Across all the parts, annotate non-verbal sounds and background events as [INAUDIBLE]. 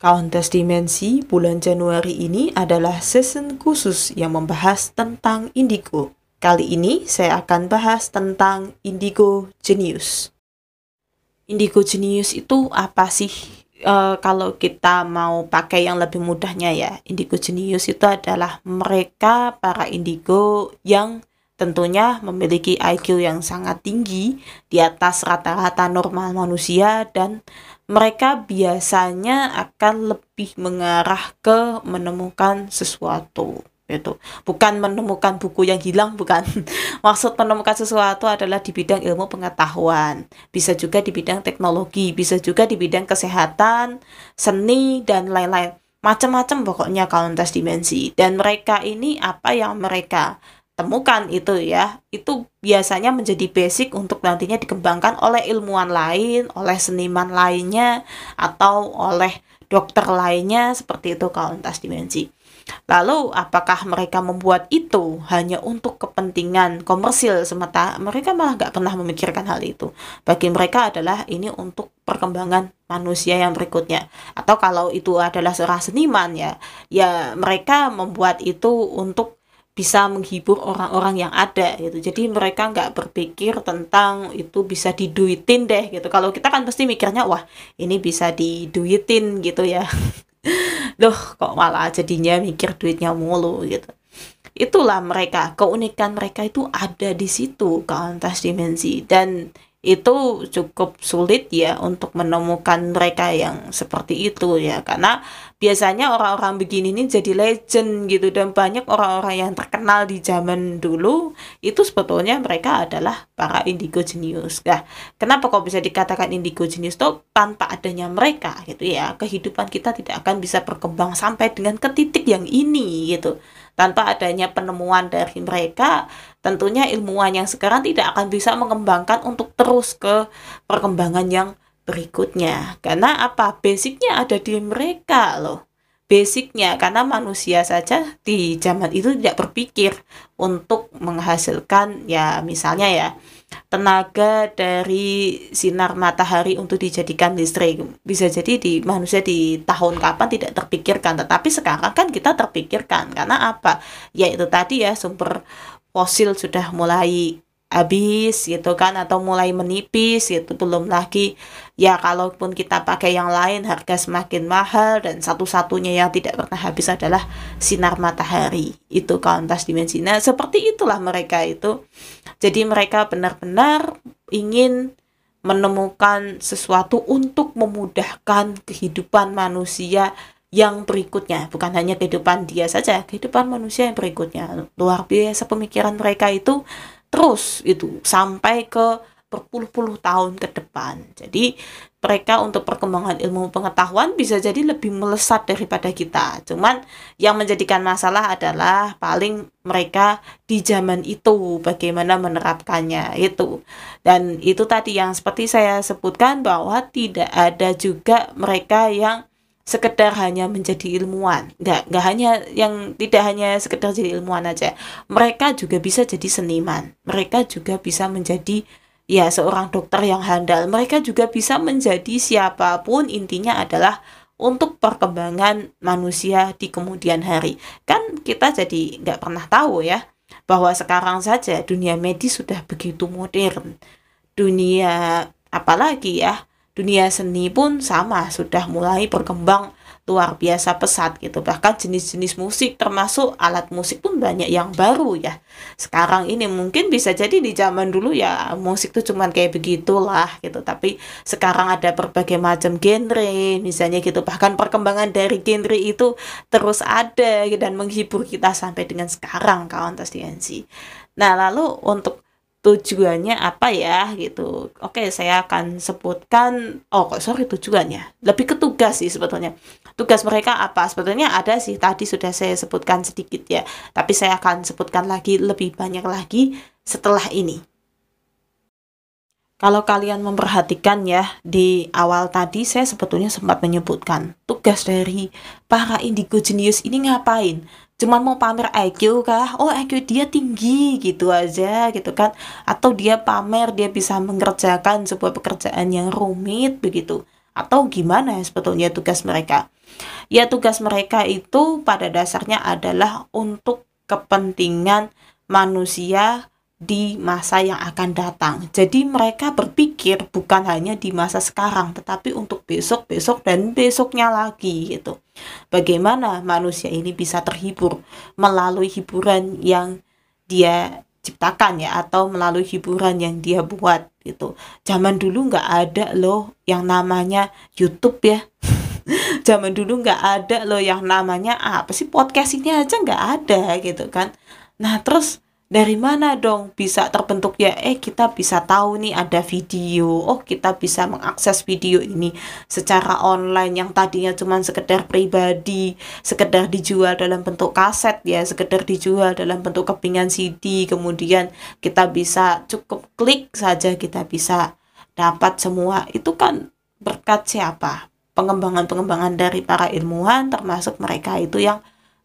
Countess Dimensi bulan Januari ini adalah season khusus yang membahas tentang indigo. Kali ini saya akan bahas tentang indigo genius. Indigo genius itu apa sih? E, kalau kita mau pakai yang lebih mudahnya ya, indigo genius itu adalah mereka para indigo yang tentunya memiliki IQ yang sangat tinggi di atas rata-rata normal manusia dan mereka biasanya akan lebih mengarah ke menemukan sesuatu itu bukan menemukan buku yang hilang bukan. [LAUGHS] Maksud menemukan sesuatu adalah di bidang ilmu pengetahuan. Bisa juga di bidang teknologi bisa juga di bidang kesehatan seni dan lain-lain. Macam-macam pokoknya kauntas dimensi. Dan mereka ini apa yang mereka temukan itu ya itu biasanya menjadi basic untuk nantinya dikembangkan oleh ilmuwan lain oleh seniman lainnya atau oleh dokter lainnya seperti itu kalau lintas dimensi. Lalu apakah mereka membuat itu hanya untuk kepentingan komersil semata? Mereka malah nggak pernah memikirkan hal itu. Bagi mereka adalah ini untuk perkembangan manusia yang berikutnya. Atau kalau itu adalah seorang seniman ya ya mereka membuat itu untuk bisa menghibur orang-orang yang ada gitu. Jadi mereka nggak berpikir tentang itu bisa diduitin deh gitu. Kalau kita kan pasti mikirnya wah ini bisa diduitin gitu ya. [LAUGHS] Loh kok malah jadinya mikir duitnya mulu gitu. Itulah mereka keunikan mereka itu ada di situ ke atas dimensi. Dan itu cukup sulit ya untuk menemukan mereka yang seperti itu ya. Karena biasanya orang-orang begini ini jadi legend gitu dan banyak orang-orang yang terkenal di zaman dulu itu sebetulnya mereka adalah para indigo genius. Nah, kenapa kok bisa dikatakan indigo genius tuh tanpa adanya mereka gitu ya? Kehidupan kita tidak akan bisa berkembang sampai dengan ke titik yang ini gitu tanpa adanya penemuan dari mereka tentunya ilmuwan yang sekarang tidak akan bisa mengembangkan untuk terus ke perkembangan yang berikutnya. Karena apa? Basicnya ada di mereka loh. Basicnya karena manusia saja di zaman itu tidak berpikir untuk menghasilkan ya misalnya ya tenaga dari sinar matahari untuk dijadikan listrik. Bisa jadi di manusia di tahun kapan tidak terpikirkan tetapi sekarang kan kita terpikirkan. Karena apa? Ya itu tadi ya sumber fosil sudah mulai habis gitu kan atau mulai menipis gitu belum lagi ya kalaupun kita pakai yang lain harga semakin mahal dan satu-satunya yang tidak pernah habis adalah sinar matahari. Itu kuantas dimensi. Nah seperti itulah mereka itu. Jadi mereka benar-benar ingin menemukan sesuatu untuk memudahkan kehidupan manusia yang berikutnya. Bukan hanya kehidupan dia saja kehidupan manusia yang berikutnya. Luar biasa pemikiran mereka itu terus itu sampai ke berpuluh-puluh tahun ke depan. Jadi mereka untuk perkembangan ilmu pengetahuan bisa jadi lebih melesat daripada kita. Cuman yang menjadikan masalah adalah paling mereka di zaman itu bagaimana menerapkannya itu. Dan itu tadi yang seperti saya sebutkan bahwa tidak ada juga mereka yang sekedar hanya menjadi ilmuwan. Nggak nggak hanya yang tidak hanya sekedar jadi ilmuwan aja. Mereka juga bisa jadi seniman. Mereka juga bisa menjadi ya seorang dokter yang handal. Mereka juga bisa menjadi siapa pun intinya adalah untuk perkembangan manusia di kemudian hari. Kan kita jadi nggak pernah tahu ya bahwa sekarang saja dunia medis sudah begitu modern. Dunia apalagi ya dunia seni pun sama sudah mulai berkembang luar biasa pesat gitu. Bahkan jenis-jenis musik termasuk alat musik pun banyak yang baru ya. Sekarang ini mungkin bisa jadi di zaman dulu ya musik tuh cuman kayak begitulah gitu. Tapi sekarang ada berbagai macam genre misalnya gitu. Bahkan perkembangan dari genre itu terus ada dan menghibur kita sampai dengan sekarang kawan TSDNC nah lalu untuk tujuannya apa ya gitu. Oke, saya akan sebutkan oh kok sorry tujuannya. Lebih ke tugas sih sebetulnya. Tugas mereka apa? Sebetulnya ada sih tadi sudah saya sebutkan sedikit ya. Tapi saya akan sebutkan lagi lebih banyak lagi setelah ini. Kalau kalian memperhatikan ya, di awal tadi saya sebetulnya sempat menyebutkan tugas dari para indigo genius ini ngapain? Cuman mau pamer IQ kah? Oh IQ dia tinggi gitu aja gitu kan? Atau dia pamer dia bisa mengerjakan sebuah pekerjaan yang rumit begitu? Atau gimana ya sebetulnya tugas mereka? Ya tugas mereka itu pada dasarnya adalah untuk kepentingan manusia di masa yang akan datang. Jadi mereka berpikir bukan hanya di masa sekarang, tetapi untuk besok, besok dan besoknya lagi gitu. Bagaimana manusia ini bisa terhibur melalui hiburan yang dia ciptakan ya atau melalui hiburan yang dia buat gitu. Zaman dulu nggak ada loh yang namanya YouTube ya. [LAUGHS] Zaman dulu nggak ada loh yang namanya apa sih podcast ini aja nggak ada gitu kan. Nah terus dari mana dong bisa terbentuk? Ya eh kita bisa tahu nih ada video. Oh kita bisa mengakses video ini secara online yang tadinya cuma sekedar pribadi sekedar dijual dalam bentuk kaset ya sekedar dijual dalam bentuk kepingan CD kemudian kita bisa cukup klik saja kita bisa dapat semua. Itu kan berkat siapa? Pengembangan-pengembangan dari para ilmuwan termasuk mereka itu yang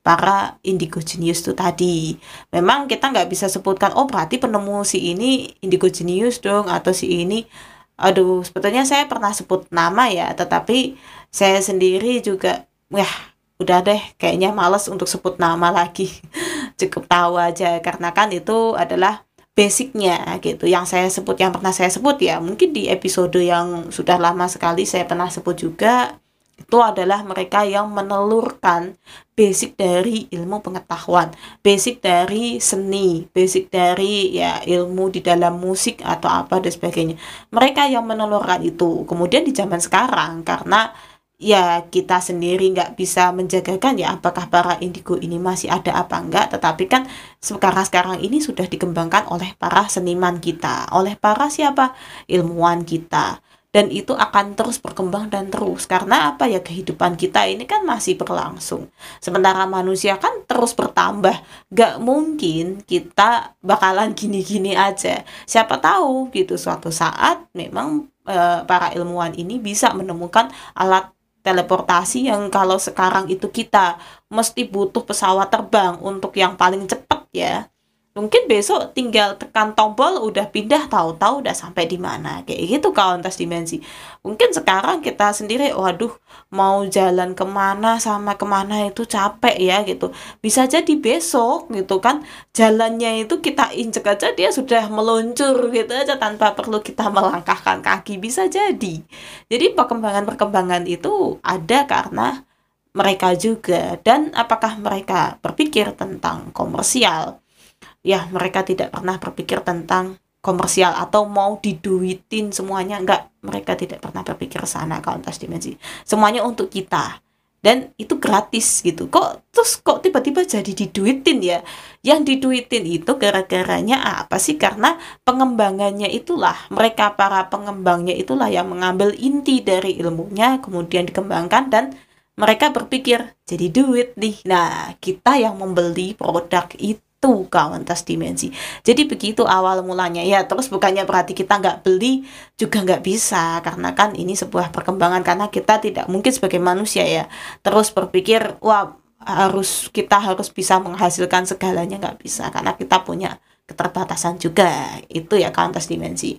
para indigo genius itu tadi. Memang kita nggak bisa sebutkan, oh berarti penemu si ini indigo genius dong, atau si ini, aduh sebetulnya saya pernah sebut nama ya, tetapi saya sendiri juga, wah udah deh kayaknya males untuk sebut nama lagi. [LAUGHS] Cukup tahu aja, karena kan itu adalah basicnya gitu yang saya sebut yang pernah saya sebut ya mungkin di episode yang sudah lama sekali saya pernah sebut juga itu adalah mereka yang menelurkan basic dari ilmu pengetahuan, basic dari seni, basic dari ya ilmu di dalam musik atau apa dan sebagainya. Mereka yang menelurkan itu. Kemudian di zaman sekarang karena ya kita sendiri nggak bisa menjagakan ya apakah para indigo ini masih ada apa enggak tetapi kan sekarang sekarang ini sudah dikembangkan oleh para seniman kita oleh para siapa ilmuwan kita dan itu akan terus berkembang dan terus. Karena apa ya? Kehidupan kita ini kan masih berlangsung. Sementara manusia kan terus bertambah. Gak mungkin kita bakalan gini-gini aja. Siapa tahu gitu suatu saat memang e, para ilmuwan ini bisa menemukan alat teleportasi yang kalau sekarang itu kita mesti butuh pesawat terbang untuk yang paling cepat ya mungkin besok tinggal tekan tombol udah pindah tahu-tahu udah sampai di mana. Kayak gitu tas dimensi. Mungkin sekarang kita sendiri waduh mau jalan ke mana sama ke mana itu capek ya gitu. Bisa jadi besok gitu kan jalannya itu kita injek aja dia sudah meluncur gitu aja tanpa perlu kita [LAUGHS] melangkahkan kaki. Bisa jadi. Jadi perkembangan-perkembangan itu ada karena mereka juga. Dan apakah mereka berpikir tentang komersial ya mereka tidak pernah berpikir tentang komersial atau mau diduitin semuanya. Enggak mereka tidak pernah berpikir sana kauntas dimensi. Semuanya untuk kita. Dan itu gratis gitu. Kok terus kok tiba-tiba jadi diduitin ya? Yang diduitin itu gara-garanya apa sih? Karena pengembangannya itulah. Mereka para pengembangnya itulah yang mengambil inti dari ilmunya kemudian dikembangkan dan mereka berpikir jadi duit nih. Nah kita yang membeli produk itu itu kawan tas dimensi. Jadi begitu awal mulanya. Ya terus bukannya berarti kita nggak beli juga nggak bisa. Karena kan ini sebuah perkembangan karena kita tidak mungkin sebagai manusia ya terus berpikir wah harus kita harus bisa menghasilkan segalanya nggak bisa. Karena kita punya keterbatasan juga. Itu ya kawan tas dimensi.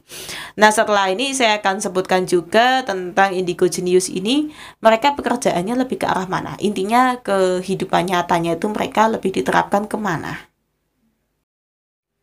Nah setelah ini saya akan sebutkan juga tentang indigo genius ini. Mereka pekerjaannya lebih ke arah mana? Intinya kehidupan nyatanya itu mereka lebih diterapkan ke mana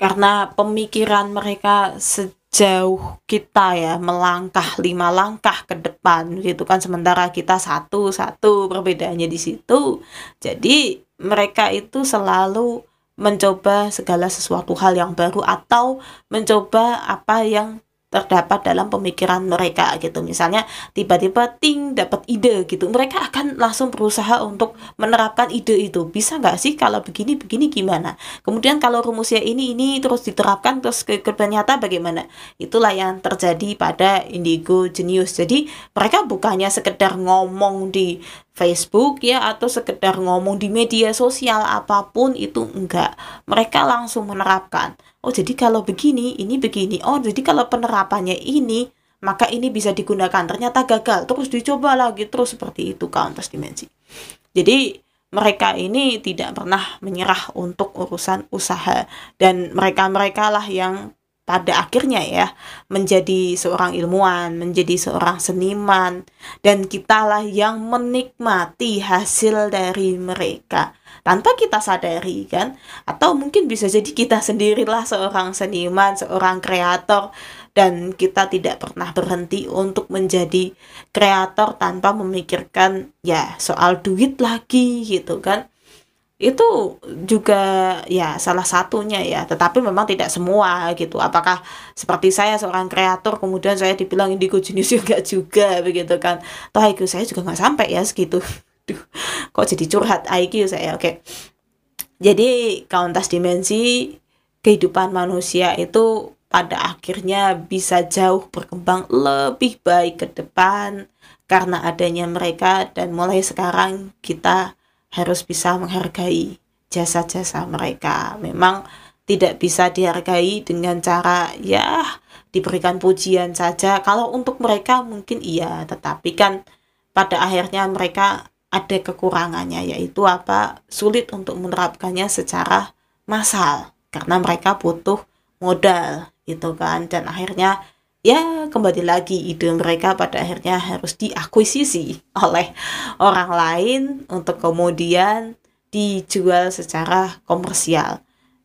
karena pemikiran mereka sejauh kita ya melangkah lima langkah ke depan gitu kan. Sementara kita satu satu perbedaannya di situ. Jadi mereka itu selalu mencoba segala sesuatu hal yang baru atau mencoba apa yang terdapat dalam pemikiran mereka gitu. Misalnya tiba-tiba ting dapat ide gitu mereka akan langsung berusaha untuk menerapkan ide itu. Bisa nggak sih kalau begini begini gimana? Kemudian kalau rumusnya ini ini terus diterapkan terus ke, ke nyata bagaimana? Itulah yang terjadi pada indigo genius. Jadi mereka bukannya sekedar ngomong di Facebook ya atau sekedar ngomong di media sosial apa pun itu enggak. Mereka langsung menerapkan oh jadi kalau begini ini begini. Oh jadi kalau penerapannya ini maka ini bisa digunakan. Ternyata gagal. Terus dicoba lagi terus seperti itu counter dimensi. Jadi mereka ini tidak pernah menyerah untuk urusan usaha. Dan mereka-mereka lah yang pada akhirnya ya menjadi seorang ilmuwan, menjadi seorang seniman dan kitalah yang menikmati hasil dari mereka. Tanpa kita sadari kan? Atau mungkin bisa jadi kita sendirilah seorang seniman, seorang kreator dan kita tidak pernah berhenti untuk menjadi kreator tanpa memikirkan ya soal duit lagi gitu kan itu juga ya salah satunya ya. Tetapi memang tidak semua gitu. Apakah seperti saya seorang kreator kemudian saya dibilang indigo jenius juga juga begitu kan. Toh IQ saya juga nggak sampai ya segitu. [LAUGHS] Duh, kok jadi curhat IQ saya? Oke. Jadi kauntas dimensi kehidupan manusia itu pada akhirnya bisa jauh berkembang lebih baik ke depan karena adanya mereka dan mulai sekarang kita harus bisa menghargai jasa-jasa mereka. Memang tidak bisa dihargai dengan cara ya diberikan pujian saja. Kalau untuk mereka mungkin iya, tetapi kan pada akhirnya mereka ada kekurangannya yaitu apa? Sulit untuk menerapkannya secara massal karena mereka butuh modal itu kan dan akhirnya ya kembali lagi ide mereka pada akhirnya harus diakuisisi oleh orang lain untuk kemudian dijual secara komersial.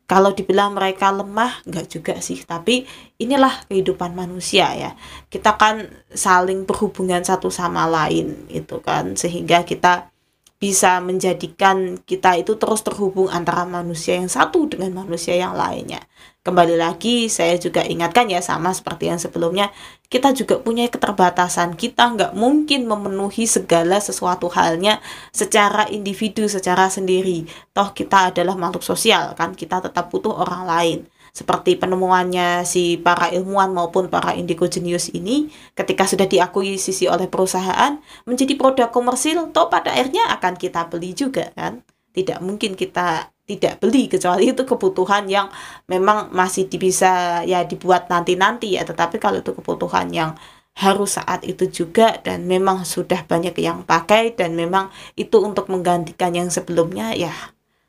Kalau dibilang mereka lemah, enggak juga sih. Tapi inilah kehidupan manusia ya. Kita kan saling berhubungan satu sama lain itu kan. Sehingga kita bisa menjadikan kita itu terus terhubung antara manusia yang satu dengan manusia yang lainnya. Kembali lagi, saya juga ingatkan ya sama seperti yang sebelumnya, kita juga punya keterbatasan. Kita nggak mungkin memenuhi segala sesuatu halnya secara individu, secara sendiri. Toh kita adalah makhluk sosial, kan kita tetap butuh orang lain. Seperti penemuannya si para ilmuwan maupun para indigo genius ini, ketika sudah diakui sisi oleh perusahaan, menjadi produk komersil, toh pada akhirnya akan kita beli juga kan. Tidak mungkin kita tidak beli kecuali itu kebutuhan yang memang masih bisa ya dibuat nanti-nanti ya. Tetapi kalau itu kebutuhan yang harus saat itu juga dan memang sudah banyak yang pakai dan memang itu untuk menggantikan yang sebelumnya ya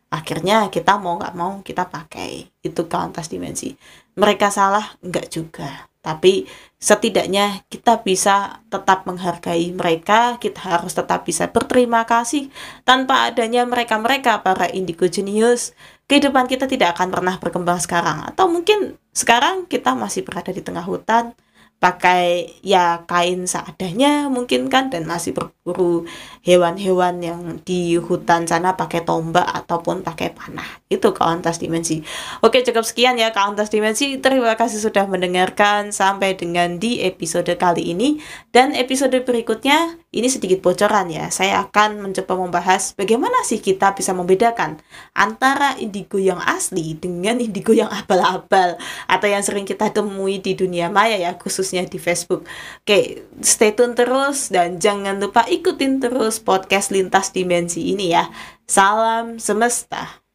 akhirnya kita mau nggak mau kita pakai. Itu kantas dimensi. Mereka salah nggak juga. Tapi setidaknya kita bisa tetap menghargai mereka, kita harus tetap bisa berterima kasih. Tanpa adanya mereka-mereka, para indigo genius, kehidupan kita tidak akan pernah berkembang sekarang. Atau mungkin sekarang kita masih berada di tengah hutan, pakai ya kain seadanya mungkin kan dan masih berburu hewan-hewan yang di hutan sana pakai tombak ataupun pakai panah. Itu kauntas dimensi. Oke cukup sekian ya kauntas dimensi. Terima kasih sudah mendengarkan sampai dengan di episode kali ini. Dan episode berikutnya ini sedikit bocoran ya saya akan mencoba membahas bagaimana sih kita bisa membedakan antara indigo yang asli dengan indigo yang abal-abal atau yang sering kita temui di dunia maya ya khusus khususnya di Facebook. Oke, stay tune terus dan jangan lupa ikutin terus podcast Lintas Dimensi ini ya. Salam semesta.